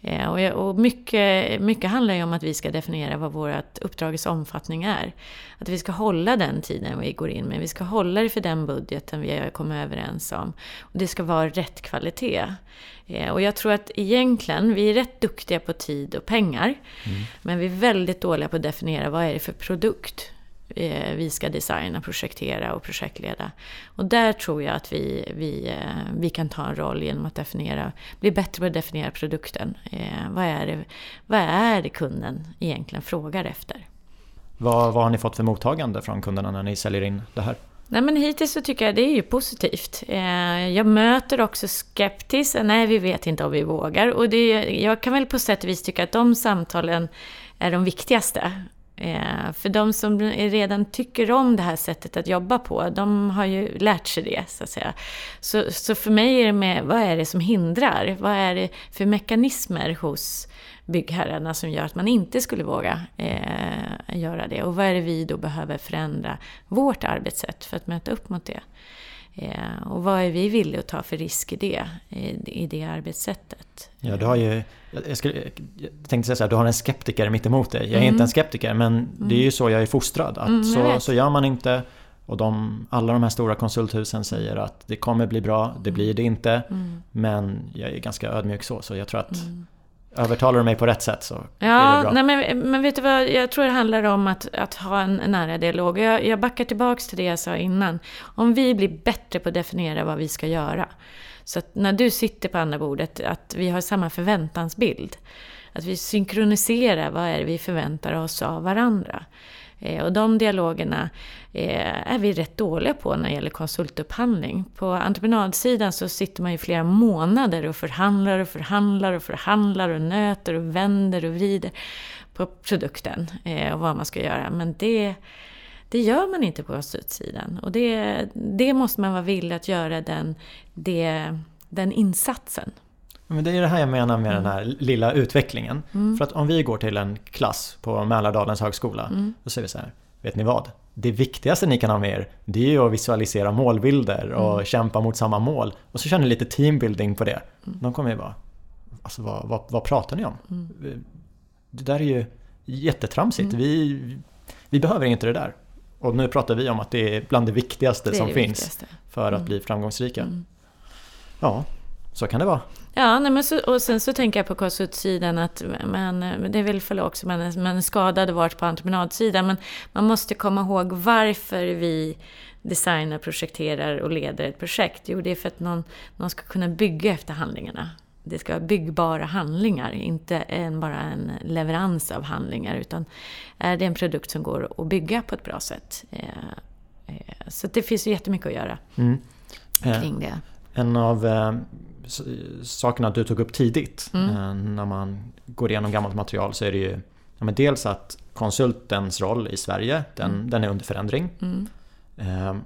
Eh, och mycket, mycket handlar ju om att vi ska definiera vad vårt uppdragets omfattning är. Att vi ska hålla den tiden vi går in med. Vi ska hålla det för den budgeten vi har kommit överens om. Och det ska vara rätt kvalitet. Eh, och jag tror att egentligen, vi är rätt duktiga på tid och pengar. Mm. Men vi är väldigt dåliga på att definiera vad är det för produkt vi ska designa, projektera och projektleda. Och där tror jag att vi, vi, eh, vi kan ta en roll genom att definiera, bli bättre på att definiera produkten. Eh, vad, är det, vad är det kunden egentligen frågar efter? Vad, vad har ni fått för mottagande från kunderna när ni säljer in det här? Nej men hittills så tycker jag det är ju positivt. Jag möter också skeptiskt, nej vi vet inte om vi vågar. Och det, jag kan väl på sätt och vis tycka att de samtalen är de viktigaste. Eh, för de som redan tycker om det här sättet att jobba på, de har ju lärt sig det, så att säga. Så, så för mig är det med, vad är det som hindrar? Vad är det för mekanismer hos byggherrarna som gör att man inte skulle våga eh, göra det? Och vad är det vi då behöver förändra vårt arbetssätt för att möta upp mot det? Eh, och vad är vi villiga att ta för risk i det, i, det arbetssättet? Ja, du har ju, jag, skulle, jag tänkte säga så här, du har en skeptiker mitt emot dig. Jag är mm. inte en skeptiker men mm. det är ju så jag är fostrad. Att mm, så, så gör man inte. Och de, alla de här stora konsulthusen säger att det kommer bli bra, det blir det inte. Mm. Men jag är ganska ödmjuk så, så jag tror att mm. Övertalar du mig på rätt sätt så ja, det bra. Nej, men, men vet du vad, jag tror det handlar om att, att ha en, nära dialog. Jag, jag backar tillbaks till det jag sa innan. Om vi blir bättre på att definiera vad vi ska göra. Så att när du sitter på andra bordet, att vi har samma förväntansbild. Att vi synkroniserar vad är det vi förväntar oss av varandra. Eh, och de dialogerna eh, är vi rätt dåliga på när det gäller konsultupphandling. På entreprenadsidan så sitter man ju flera månader och förhandlar och förhandlar och förhandlar och nöter och vänder och vrider på produkten eh, och vad man ska göra. Men det, det gör man inte på konsultsidan. Och det, det måste man vara villig att göra den, det, den insatsen. Men det är det här jag menar med mm. den här lilla utvecklingen. Mm. För att om vi går till en klass på Mälardalens högskola, mm. då säger vi så här, vet ni vad? Det viktigaste ni kan ha med er, det är ju att visualisera målbilder och mm. kämpa mot samma mål. Och så kör ni lite teambuilding på det. Mm. De kommer ju bara, alltså vad, vad, vad pratar ni om? Mm. Det där är ju jättetramsigt. Vi, vi behöver inte det där. Och nu pratar vi om att det är bland det viktigaste det som det finns viktigaste. för att bli framgångsrika. Ja, så kan det vara. Ja, nej, men så, och sen så tänker jag på konsultsidan att man, det är väl för också man, man är skadad och varit på entreprenadsidan. Men man måste komma ihåg varför vi designar, projekterar och leder ett projekt. Jo, det är för att någon, någon ska kunna bygga efter handlingarna. Det ska vara byggbara handlingar, inte en, bara en leverans av handlingar. Utan är det en produkt som går att bygga på ett bra sätt. Eh, eh, så det finns ju jättemycket att göra mm. kring det. En av sakerna du tog upp tidigt mm. Eh, när man går igenom gammalt material så är det ju ja, men dels att konsultens roll i Sverige den, mm. den är under förändring. Mm. Eh,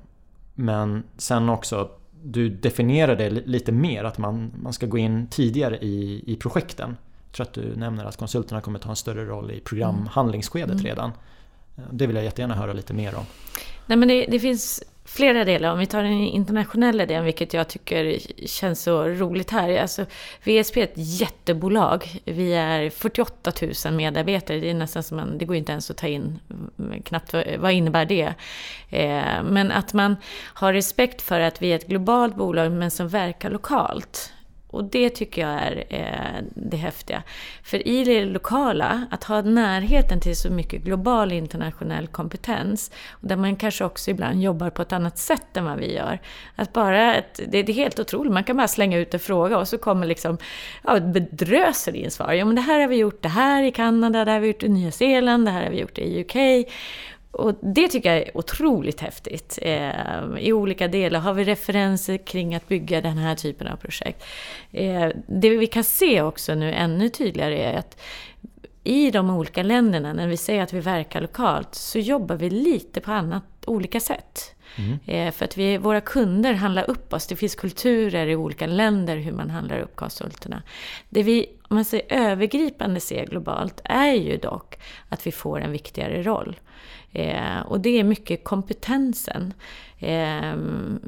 men sen också du definierar det lite mer att man, man ska gå in tidigare i, i projekten. Jag tror att du nämner att konsulterna kommer ta en större roll i programhandlingsskedet mm. redan. Eh, det vill jag jättegärna höra lite mer om. Nej, men det, det finns flera delar. Om vi tar den internationella delen, vilket jag tycker känns så roligt här. Alltså, VSP är ett jättebolag. Vi är 48 000 medarbetare. Det är nästan som man, det går inte ens att ta in knappt vad innebär det? Eh, men att man har respekt för att vi är ett globalt bolag men som verkar lokalt. Och det tycker jag är eh, det häftiga. För i det lokala, att ha närheten till så mycket global internationell kompetens, där man kanske också ibland jobbar på ett annat sätt än vad vi gör. Att bara, ett, det, är helt otroligt, man kan bara slänga ut en fråga och så kommer liksom ja, ett svar. Ja men det här har vi gjort, det här i Kanada, det här har vi gjort i Nya Zeeland, det här har vi gjort i UK. Och det tycker jag är otroligt häftigt. Eh, I olika delar har vi referenser kring att bygga den här typen av projekt. Eh, det vi kan se också nu ännu tydligare är att i de olika länderna, när vi säger att vi verkar lokalt, så jobbar vi lite på annat, olika sätt. Mm. Eh, för att vi, våra kunder handlar upp oss. Det finns kulturer i olika länder hur man handlar upp konsulterna. Det vi, om man säger övergripande ser globalt, är ju dock att vi får en viktigare roll. Eh, och det är mycket kompetensen. Eh,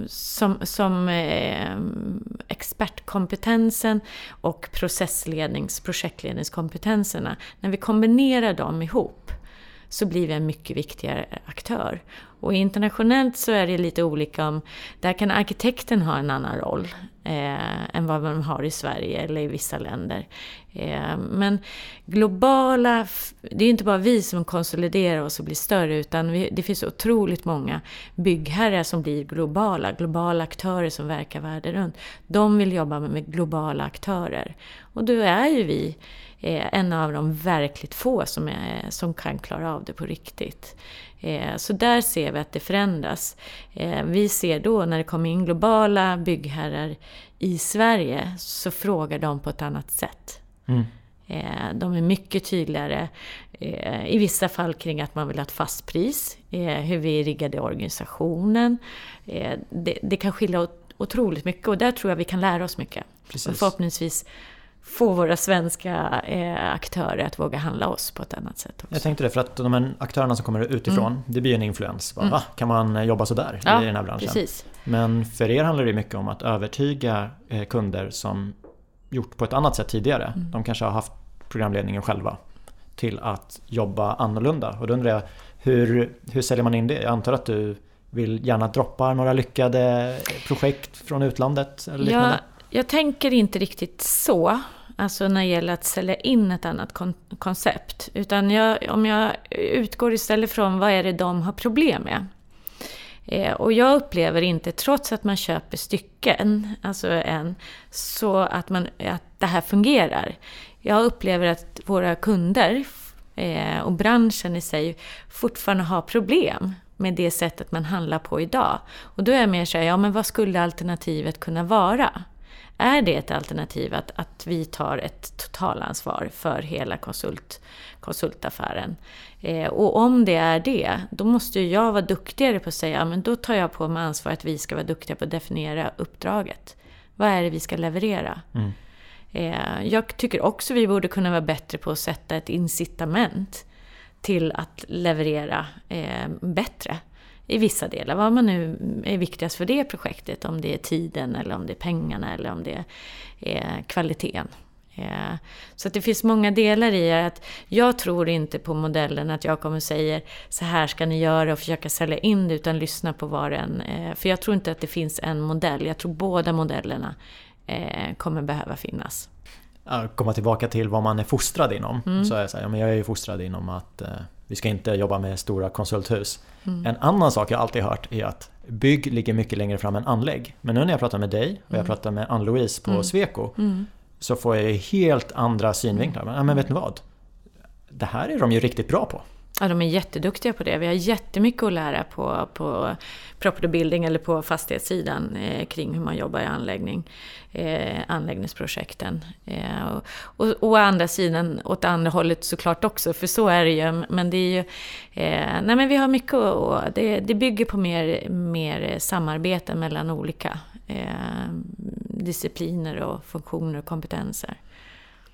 som som eh, expertkompetensen och processlednings projektledningskompetenserna. När vi kombinerar dem ihop så blir vi en mycket viktigare aktör. Och internationellt så är det lite olika om, där kan arkitekten ha en annan roll eh, än vad man har i Sverige eller i vissa länder. Eh, men globala, det är inte bara vi som konsoliderar oss och blir större utan vi, det finns otroligt många byggherrar som blir globala, globala aktörer som verkar världen runt. De vill jobba med globala aktörer. Och då är ju vi eh, en av de verkligt få som, är, som kan klara av det på riktigt. Eh, så där ser vi att det förändras. Eh, vi ser då när det kommer in globala byggherrar i Sverige så frågar de på ett annat sätt. Mm. Eh, de är mycket tydligare i vissa fall kring att man vill ha ett fast pris, hur vi är riggade i organisationen. Det, det kan skilja otroligt mycket och där tror jag vi kan lära oss mycket. Precis. Och förhoppningsvis få våra svenska eh, aktörer att våga handla oss på ett annat sätt. Också. Jag tänkte det, för att de här aktörerna som kommer utifrån, mm. det blir en influens. Mm. Kan man jobba sådär ja, i den här branschen? Precis. Men för er handlar det mycket om att övertyga eh, kunder som gjort på ett annat sätt tidigare. Mm. De kanske har haft programledningen själva till att jobba annorlunda. Och då undrar jag, hur, hur säljer man in det? Jag antar att du vill gärna droppa några lyckade projekt från utlandet? Eller ja, jag tänker inte riktigt så. Alltså när det gäller att sälja in ett annat kon koncept. Utan jag, om jag utgår istället från vad är det de har problem med. Eh, och jag upplever inte, trots att man köper stycken, alltså en, så att, man, att det här fungerar. Jag upplever att våra kunder eh, och branschen i sig fortfarande har problem med det sättet man handlar på idag. Och då är jag mer såhär, ja men vad skulle alternativet kunna vara? Är det ett alternativ att, att vi tar ett totalansvar för hela konsult, konsultaffären? Eh, och om det är det, då måste ju jag vara duktigare på att säga, ja, men då tar jag på mig ansvar att vi ska vara duktiga på att definiera uppdraget. Vad är det vi ska leverera? Mm. Eh, jag tycker också vi borde kunna vara bättre på att sätta ett incitament till att leverera eh, bättre i vissa delar. Vad man nu är viktigast för det projektet. Om det är tiden eller om det är pengarna eller om det är kvaliteten. Eh, så att det finns många delar i det. Att jag tror inte på modellen att jag kommer säga så här ska ni göra och försöka sälja in det utan lyssna på var en... Eh, för jag tror inte att det finns en modell. Jag tror båda modellerna eh, kommer behöva finnas. Komma tillbaka till vad man är fostrad inom. Mm. Så är jag, så här, ja, men jag är ju fostrad inom att vi ska inte jobba med stora konsulthus. Mm. En annan sak jag alltid hört är att bygg ligger mycket längre fram än anlägg. Men nu när jag pratar med dig och jag mm. pratar med Ann-Louise på mm. Sweco mm. så får jag helt andra synvinklar. Men, men vet ni vad? Det här är de ju riktigt bra på. Ja, de är jätteduktiga på det. Vi har jättemycket att lära på, på property building eller på fastighetssidan eh, kring hur man jobbar i anläggning, eh, anläggningsprojekten. Eh, och, och, och å andra sidan, åt andra hållet såklart också, för så är det ju. Men det är ju... Eh, nej men vi har mycket att... Det, det bygger på mer, mer samarbete mellan olika eh, discipliner och funktioner och kompetenser.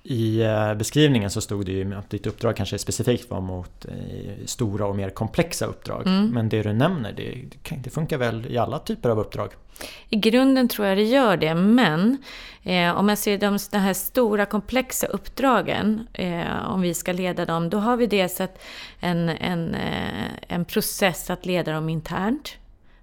I eh, beskrivningen så stod det ju att ditt uppdrag kanske specifikt var mot eh, stora och mer komplexa uppdrag. Mm. Men det du nämner, det, det, funkar väl i alla typer av uppdrag? I grunden tror jag det gör det, men eh, om jag ser de, de här stora komplexa uppdragen, eh, om vi ska leda dem, då har vi dels ett, en, en, eh, en process att leda dem internt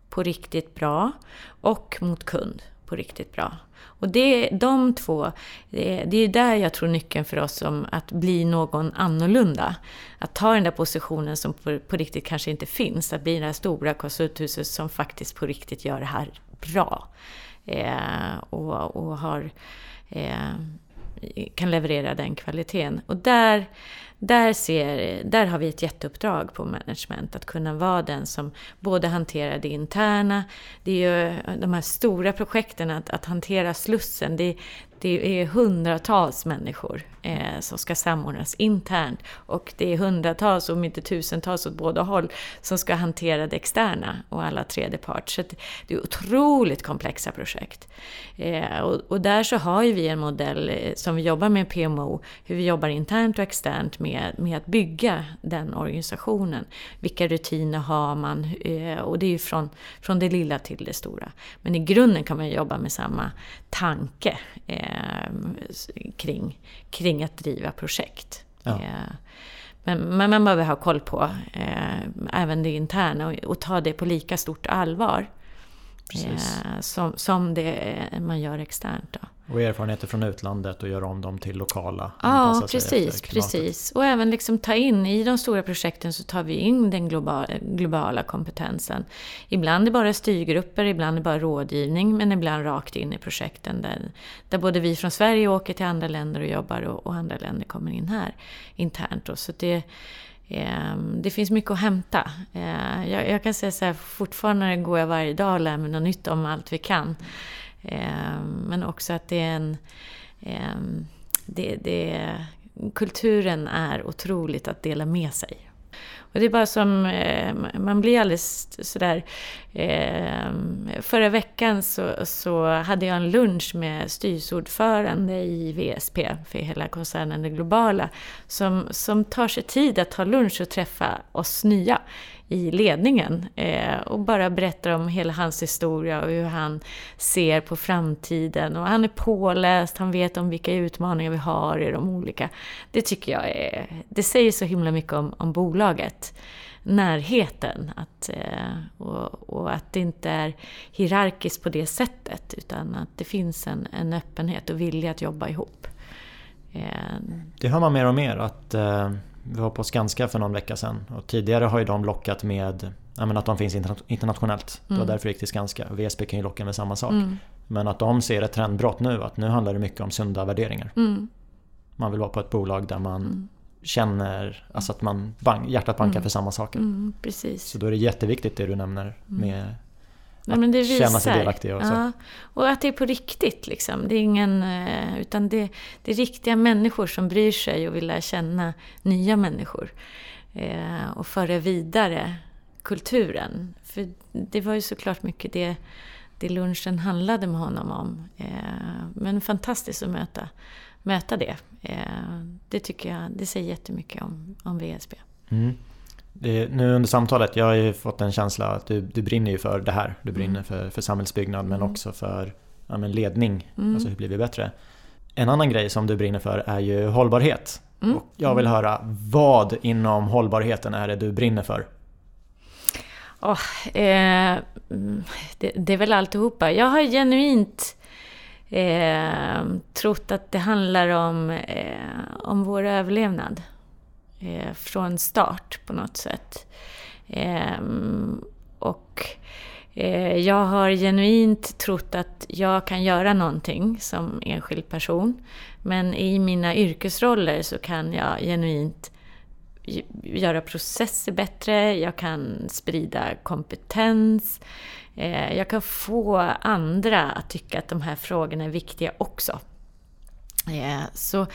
på riktigt bra och mot kund på riktigt bra. Och det, de två, det, det är där jag tror nyckeln för oss om att bli någon annorlunda. Att ta den där positionen som på, på riktigt kanske inte finns. Att bli det här stora konsulthuset som faktiskt på riktigt gör det här bra. Eh, och, och har, eh, kan leverera den kvaliteten. Och där där, ser, där har vi ett jätteuppdrag på management, att kunna vara den som både hanterar det interna, det är ju de här stora projekten, att, att hantera Slussen, det, det är hundratals människor eh, som ska samordnas internt och det är hundratals, om inte tusentals åt båda håll, som ska hantera det externa och alla tredjepart. Så det är otroligt komplexa projekt. Eh, och, och, där så har ju vi en modell eh, som vi jobbar med PMO, hur vi jobbar internt och externt med, med att bygga den organisationen. Vilka rutiner har man? Eh, och det är ju från, från det lilla till det stora. Men i grunden kan man jobba med samma tanke eh, kring, kring att driva projekt. Ja. Eh, men, men man behöver ha koll på eh, även det interna och, och, ta det på lika stort allvar. eh, som, som det man gör externt. Då. Och erfarenheter från utlandet och göra om dem till lokala. Ja, precis. precis. Och även liksom ta in, i de stora projekten så tar vi in den globala, globala kompetensen. Ibland är det bara styrgrupper, ibland är det bara rådgivning, men ibland rakt in i projekten där, där både vi från Sverige åker till andra länder och jobbar och, och andra länder kommer in här internt. Då. Så det, eh, det finns mycket att hämta. Eh, jag, jag, kan säga så här, fortfarande går jag varje dag och lär mig något nytt om allt vi kan. Ehm, men också att det är en... Ehm, det, det, kulturen är otroligt att dela med sig. Och det är bara som, eh, man blir alldeles sådär... Ehm, förra veckan så, så hade jag en lunch med styrelseordförande i VSP, för hela koncernen Det Globala, som, som tar sig tid att ta lunch och träffa oss nya i ledningen eh, och bara berättar om hela hans historia och hur han ser på framtiden. Och han är påläst, han vet om vilka utmaningar vi har i de olika. Det tycker jag är, det säger så himla mycket om, om bolaget. Närheten att, eh, och, och, att det inte är hierarkiskt på det sättet utan att det finns en, en öppenhet och vilja att jobba ihop. Eh, det hör man mer och mer att eh, vi var på Skanska för någon vecka sedan och tidigare har ju de lockat med att de finns internationellt. Mm. Det var mm. därför det gick till Skanska. VSB kan ju locka med samma sak. Mm. Men att de ser ett trendbrott nu, att nu handlar det mycket om sunda värderingar. Mm. Man vill vara på ett bolag där man mm. känner alltså att man bank, hjärtat bankar mm. för samma saker. precis. Så då är det jätteviktigt det du nämner med Ja, men det visar. Känna sig delaktig och så. Ja, och att det är på riktigt liksom. Det är ingen... Eh, utan det, det är riktiga människor som bryr sig och vill lära känna nya människor. Eh, och föra vidare kulturen. För det var ju såklart mycket det, det lunchen handlade med honom om. Eh, men fantastiskt att möta, möta det. Eh, det tycker jag, det säger jättemycket om, om VSB. Mm. Det, nu under samtalet, jag har ju fått en känsla att du, du brinner ju för det här. Du brinner mm. för, för samhällsbyggnad men mm. också för ja, ledning. Mm. Alltså hur blir vi bättre? En annan grej som du brinner för är ju hållbarhet. Mm. Och jag vill höra, vad inom hållbarheten är det du brinner för? Oh, eh, det, det, är väl alltihopa. Jag har genuint eh, trott att det handlar om, eh, om vår överlevnad eh, från start på något sätt. Eh, och eh, jag har genuint trott att jag kan göra någonting som enskild person. Men i mina yrkesroller så kan jag genuint göra processer bättre, jag kan sprida kompetens, eh, jag kan få andra att tycka att de här frågorna är viktiga också. Yeah, så,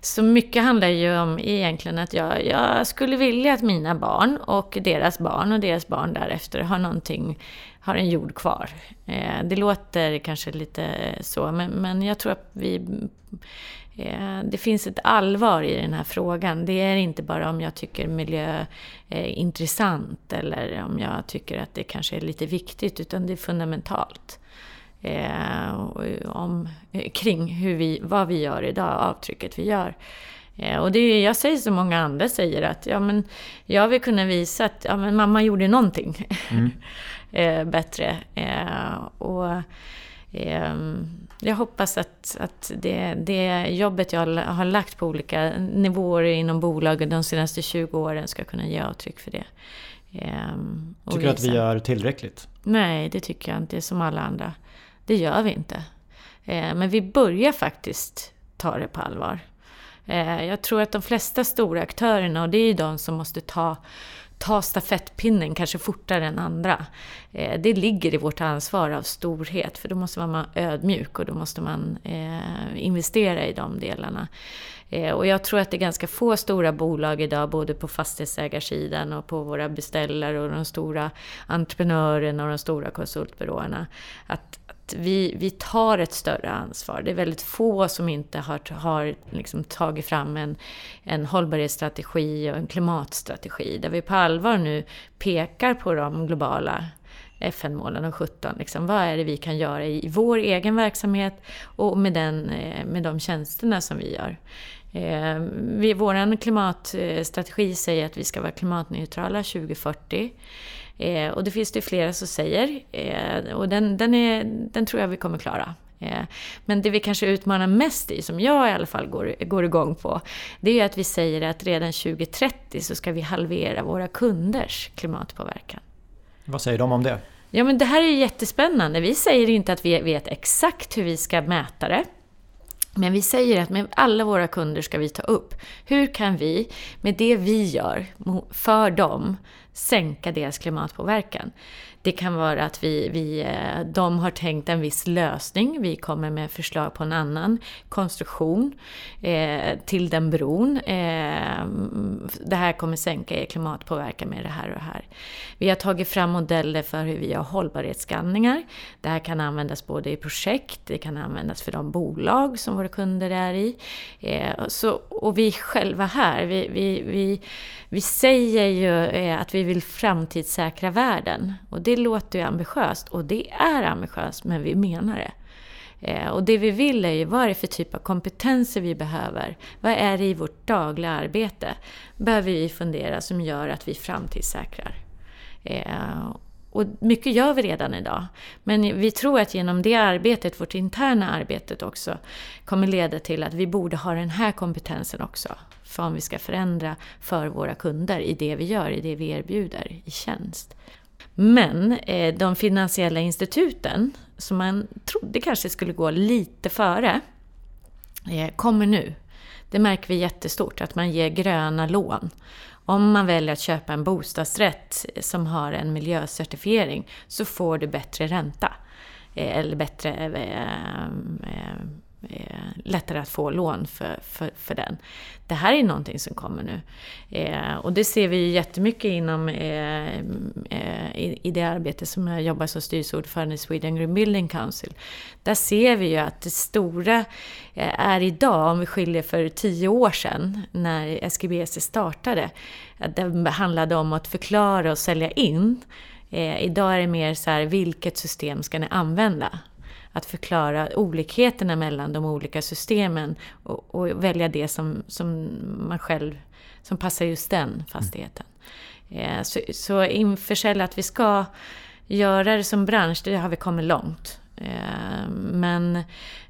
så mycket handlar ju om egentligen att jag, jag skulle vilja att mina barn och deras barn och deras barn därefter har någonting, har en jord kvar. Eh, det låter kanske lite så, men, men jag tror att vi eh, det finns ett allvar i den här frågan. Det är inte bara om jag tycker miljö är intressant eller om jag tycker att det kanske är lite viktigt, utan det är fundamentalt om, kring hur vi, vad vi gör idag, avtrycket vi gör. Eh, och det är, jag säger som många andra säger att ja, men jag vill kunna visa att ja, men mamma gjorde någonting mm. eh, bättre. Eh, och jag hoppas att, att det, det jobbet jag har lagt på olika nivåer inom bolaget de senaste 20 åren ska kunna ge avtryck för det. Tycker du att vi gör tillräckligt? Nej, det tycker jag inte, som alla andra. Det gör vi inte. Eh, men vi börjar faktiskt ta det på allvar. Eh, jag tror att de flesta stora aktörerna, och det är ju de som måste ta, ta stafettpinnen kanske fortare än andra. Eh, det ligger i vårt ansvar av storhet, för då måste man vara ödmjuk och då måste man investera i de delarna. Och jag tror att det är ganska få stora bolag idag, både på fastighetsägarsidan och på våra beställare och de stora entreprenörerna och de stora konsultbyråerna. Att, vi, vi tar ett större ansvar. Det är väldigt få som inte har, har liksom tagit fram en, en hållbarhetsstrategi och en klimatstrategi. Där vi på allvar nu pekar på de globala FN-målen och 17. Liksom, vad är det vi kan göra i vår egen verksamhet och med, den, eh, med de tjänsterna som vi gör. Eh, vår klimatstrategi säger att vi ska vara klimatneutrala 2040. Eh, och det finns det flera som säger. Eh, och den, den, är, den tror jag vi kommer klara. Eh, men det vi kanske utmanar mest i, som jag i alla fall går, går igång på, det är att vi säger att redan 2030 så ska vi halvera våra kunders klimatpåverkan. Vad säger de om det? Ja men det här är jättespännande. Vi säger inte att vi vet exakt hur vi ska mäta det. Men vi säger att med alla våra kunder ska vi ta upp, hur kan vi med det vi gör för dem sänka deras klimatpåverkan? Det kan vara att vi, vi, eh, de har tänkt en viss lösning, vi kommer med förslag på en annan konstruktion eh, till den bron. Eh, det här kommer sänka er klimatpåverkan med det här och det här. Vi har tagit fram modeller för hur vi gör hållbarhetsskanningar. Det här kan användas både i projekt, det kan användas för de bolag som våra kunder är i. Eh, så, och vi själva här, vi, vi, vi, vi säger ju eh, att vi vill framtidssäkra världen. Och det det låter ju ambitiöst, och det är ambitiöst, men vi menar det. Eh, och det vi vill är ju, vad är det för typ av kompetenser vi behöver? Vad är det i vårt dagliga arbete? Behöver vi fundera som gör att vi framtidssäkrar? Eh, och mycket gör vi redan idag. Men vi tror att genom det arbetet, vårt interna arbetet också, kommer leda till att vi borde ha den här kompetensen också. För om vi ska förändra för våra kunder i det vi gör, i det vi erbjuder i tjänst. Men eh, de finansiella instituten, som man trodde kanske skulle gå lite före, eh, kommer nu. Det märker vi jättestort, att man ger gröna lån. Om man väljer att köpa en bostadsrätt eh, som har en miljöcertifiering så får du bättre ränta. Eh, eller bättre eh, eh, eh, lättare att få lån för, för, för den. Det här är någonting som kommer nu. Eh, och det ser vi ju jättemycket inom eh, eh, i, i, det arbete som jag jobbar som styrelseordförande i Sweden Green Building Council. Där ser vi ju att det stora eh, är idag, om vi skiljer för tio år sedan när SGBC startade, att det handlade om att förklara och sälja in Eh, idag är det mer så här, vilket system ska ni använda? Att förklara olikheterna mellan de olika systemen och, och välja det som, som man själv, som passar just den fastigheten. Mm. Så, så inför att vi ska göra det som bransch, det har vi kommit långt. Eh, men,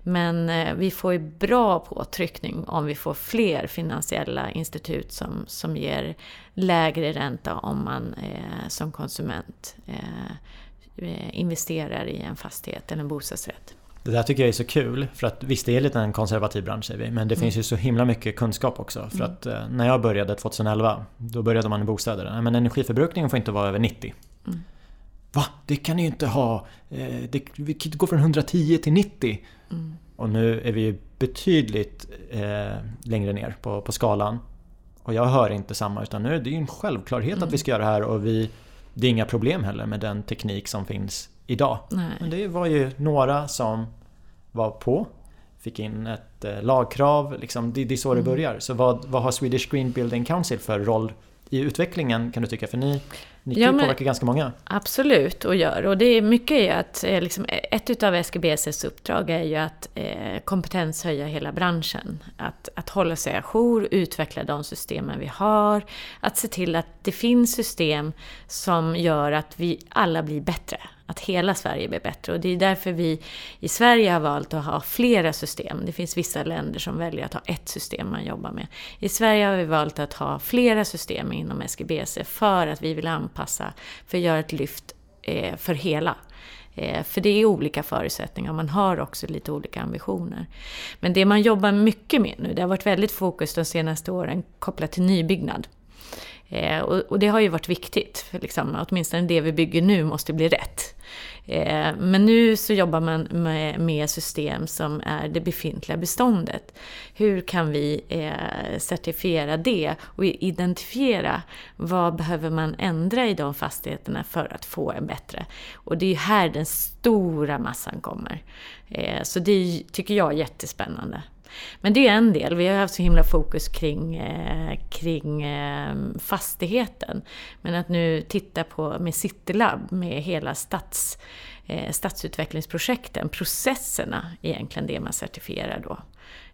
men eh, vi får ju bra påtryckning om vi får fler finansiella institut som, som ger lägre ränta om man som konsument investerar i en fastighet eller en bostadsrätt. Det där tycker jag är så kul för att visst det är lite en konservativ bransch säger vi men det mm. finns ju så himla mycket kunskap också. För mm. att eh, när jag började 2011 då började man i bostäder. Nej, men energiförbrukningen får inte vara över 90. Mm. Va? Det kan ni ju inte ha! Eh, det, vi kan gå från 110 till 90. Mm. Och nu är vi betydligt eh, längre ner på, på skalan. Och jag hör inte samma utan nu är det ju en självklarhet att vi ska göra det här och vi det är inga problem heller med den teknik som finns idag. Nej. Men det var ju några som var på, fick in ett eh, lagkrav, liksom, det, det är så mm. det börjar. Så vad, vad har Swedish Green Building Council för roll i utvecklingen kan du tycka? För ni, ni kan ja, ju påverka ganska många. Absolut, och gör. Och det är mycket är att, eh, liksom, ett utav SGBCs uppdrag är ju att eh, kompetenshöja hela branschen. Att, att hålla sig ajour, utveckla de systemen vi har. Att se till att det finns system som gör att vi alla blir bättre att hela Sverige blir bättre. Och det är därför vi i Sverige har valt att ha flera system. Det finns vissa länder som väljer att ha ett system man jobbar med. I Sverige har vi valt att ha flera system inom SGBC för att vi vill anpassa, för att göra ett lyft eh, för hela. Eh, för det är olika förutsättningar, man har också lite olika ambitioner. Men det man jobbar mycket med nu, det har varit väldigt fokus de senaste åren kopplat till nybyggnad. Eh, och, och, det har ju varit viktigt, för liksom, åtminstone det vi bygger nu måste bli rätt. Eh, men nu så jobbar man med, med, system som är det befintliga beståndet. Hur kan vi eh, certifiera det och identifiera vad behöver man ändra i de fastigheterna för att få en bättre? Och det är här den stora massan kommer. Eh, så det tycker jag är jättespännande. Men det är en del. Vi har haft så himla fokus kring, eh, kring eh, fastigheten. Men att nu titta på med Citylab, med hela stads, eh, stadsutvecklingsprojekten, processerna egentligen det man certifierar då.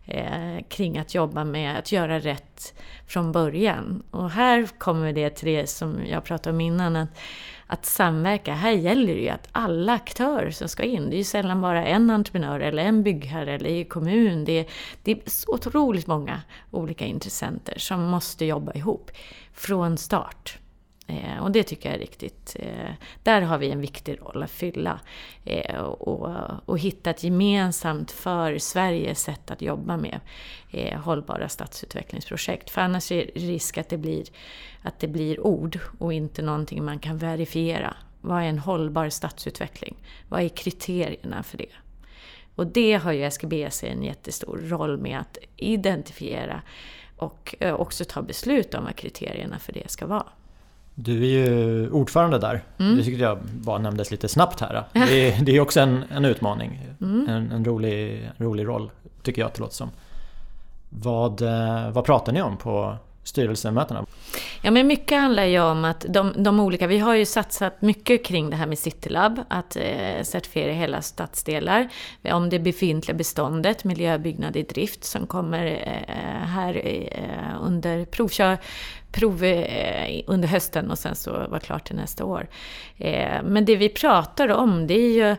Eh, kring att jobba med att göra rätt från början. Och här kommer det till det som jag pratade om innan, att, att samverka. Här gäller det ju att alla aktörer som ska in, det är ju sällan bara en entreprenör eller en byggherre eller kommun. Det är, det är så otroligt många olika intressenter som måste jobba ihop från start. Eh, och det tycker jag är riktigt... Eh, där har vi en viktig roll att fylla. Eh, och, och hitta ett gemensamt för Sverige, sätt att jobba med eh, hållbara stadsutvecklingsprojekt. För annars är det risk att det, blir, att det blir ord och inte någonting man kan verifiera. Vad är en hållbar stadsutveckling? Vad är kriterierna för det? Och det har ju SKBC en jättestor roll med att identifiera och eh, också ta beslut om vad kriterierna för det ska vara. Du är ju ordförande där. Mm. Det tyckte jag bara nämndes lite snabbt här. Det är, det är också en, en utmaning. Mm. En, en, rolig, rolig roll, tycker jag att det låter som. Vad, eh, vad pratar ni om på styrelsemötena? Ja, men mycket handlar ju om att de, de olika, vi har ju satsat mycket kring det här med Citylab, att eh, certifiera hela stadsdelar. Om det befintliga beståndet, miljöbyggnad i drift, som kommer eh, här eh, under provkör, prov eh, under hösten och sen så vara klart till nästa år. Eh, men det vi pratar om det är ju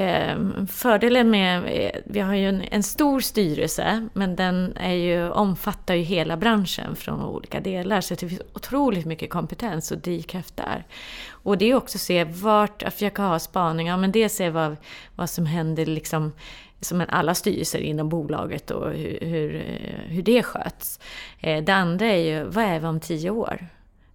eh, fördelen med, eh, vi har ju en, stor styrelse men den är ju, omfattar ju hela branschen från olika delar så det finns otroligt mycket kompetens och drivkraft där. Och det är också att se vart, att försöka ha spaningar, men det ser vad, vad som händer liksom som alla styrelser inom bolaget och hur, hur, hur det sköts. Eh, det andra är ju, vad är vi om tio år?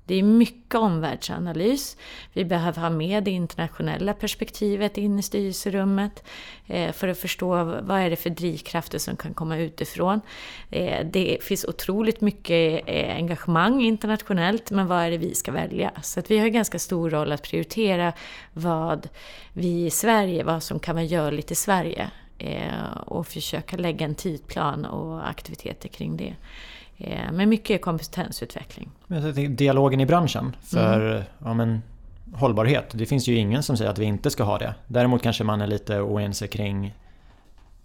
Det är mycket omvärldsanalys. Vi behöver ha med det internationella perspektivet in i styrelserummet eh, för att förstå vad är det för drivkrafter som kan komma utifrån. Eh, det finns otroligt mycket eh, engagemang internationellt, men vad är det vi ska välja? Så att vi har ganska stor roll att prioritera vad vi i Sverige, vad som kan vara görligt i Sverige och försöka lägga en tidplan och aktiviteter kring det. Eh, men mycket kompetensutveckling. Dialogen i branschen för mm. ja, men, hållbarhet. Det finns ju ingen som säger att vi inte ska ha det. Däremot kanske man är lite oense kring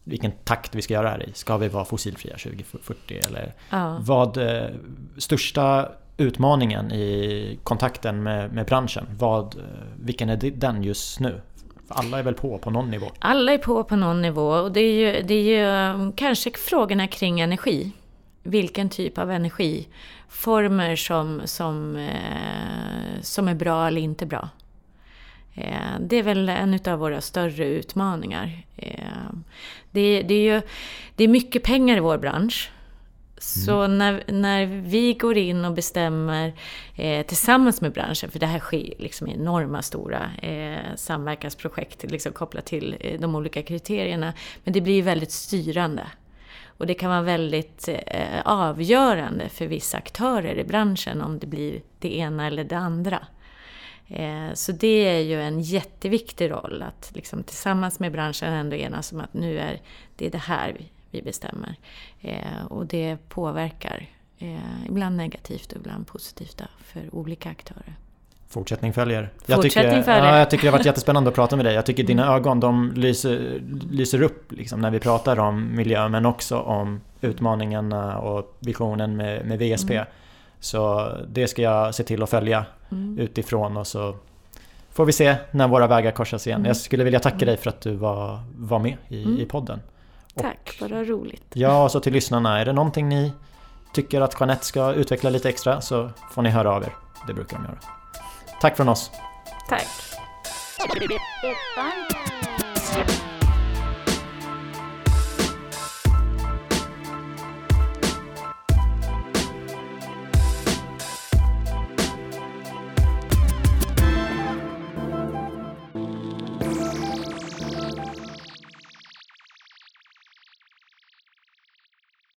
vilken takt vi ska göra det i. Ska vi vara fossilfria 2040 eller ja. vad eh, största utmaningen i kontakten med, med branschen, vad, vilken är den just nu alla är väl på på någon nivå? Alla är på på någon nivå och det är ju, det är ju kanske frågorna kring energi. Vilken typ av energiformer som, som, eh, som är bra eller inte bra. Eh, det är väl en av våra större utmaningar. Eh, det, det, är ju det är mycket pengar i vår bransch. Så mm. när, när vi går in och bestämmer eh, tillsammans med branschen, för det här sker liksom i enorma stora eh, samverkansprojekt liksom kopplat till eh, de olika kriterierna, men det blir väldigt styrande. Och det kan vara väldigt eh, avgörande för vissa aktörer i branschen om det blir det ena eller det andra. Eh, så det är ju en jätteviktig roll att liksom tillsammans med branschen ändå enas om att nu är det det här vi vi bestämmer. Eh, och det påverkar eh, ibland negativt och ibland positivt då, för olika aktörer. Fortsättning följer. Jag, Fortsättning tycker, följer. Ja, jag tycker det har varit jättespännande att prata med dig. Jag tycker dina mm. ögon de lyser, lyser upp liksom, när vi pratar om miljö men också om utmaningarna och visionen med, med VSP. Mm. Så det ska jag se till att följa mm. utifrån och så får vi se när våra vägar korsas igen. Mm. Jag skulle vilja tacka mm. dig för att du var, var med i, mm. i podden. Tack, och, vad roligt. Ja, och så till lyssnarna. Är det någonting ni tycker att Jeanette ska utveckla lite extra så får ni höra av er. Det brukar de göra. Tack från oss. Tack.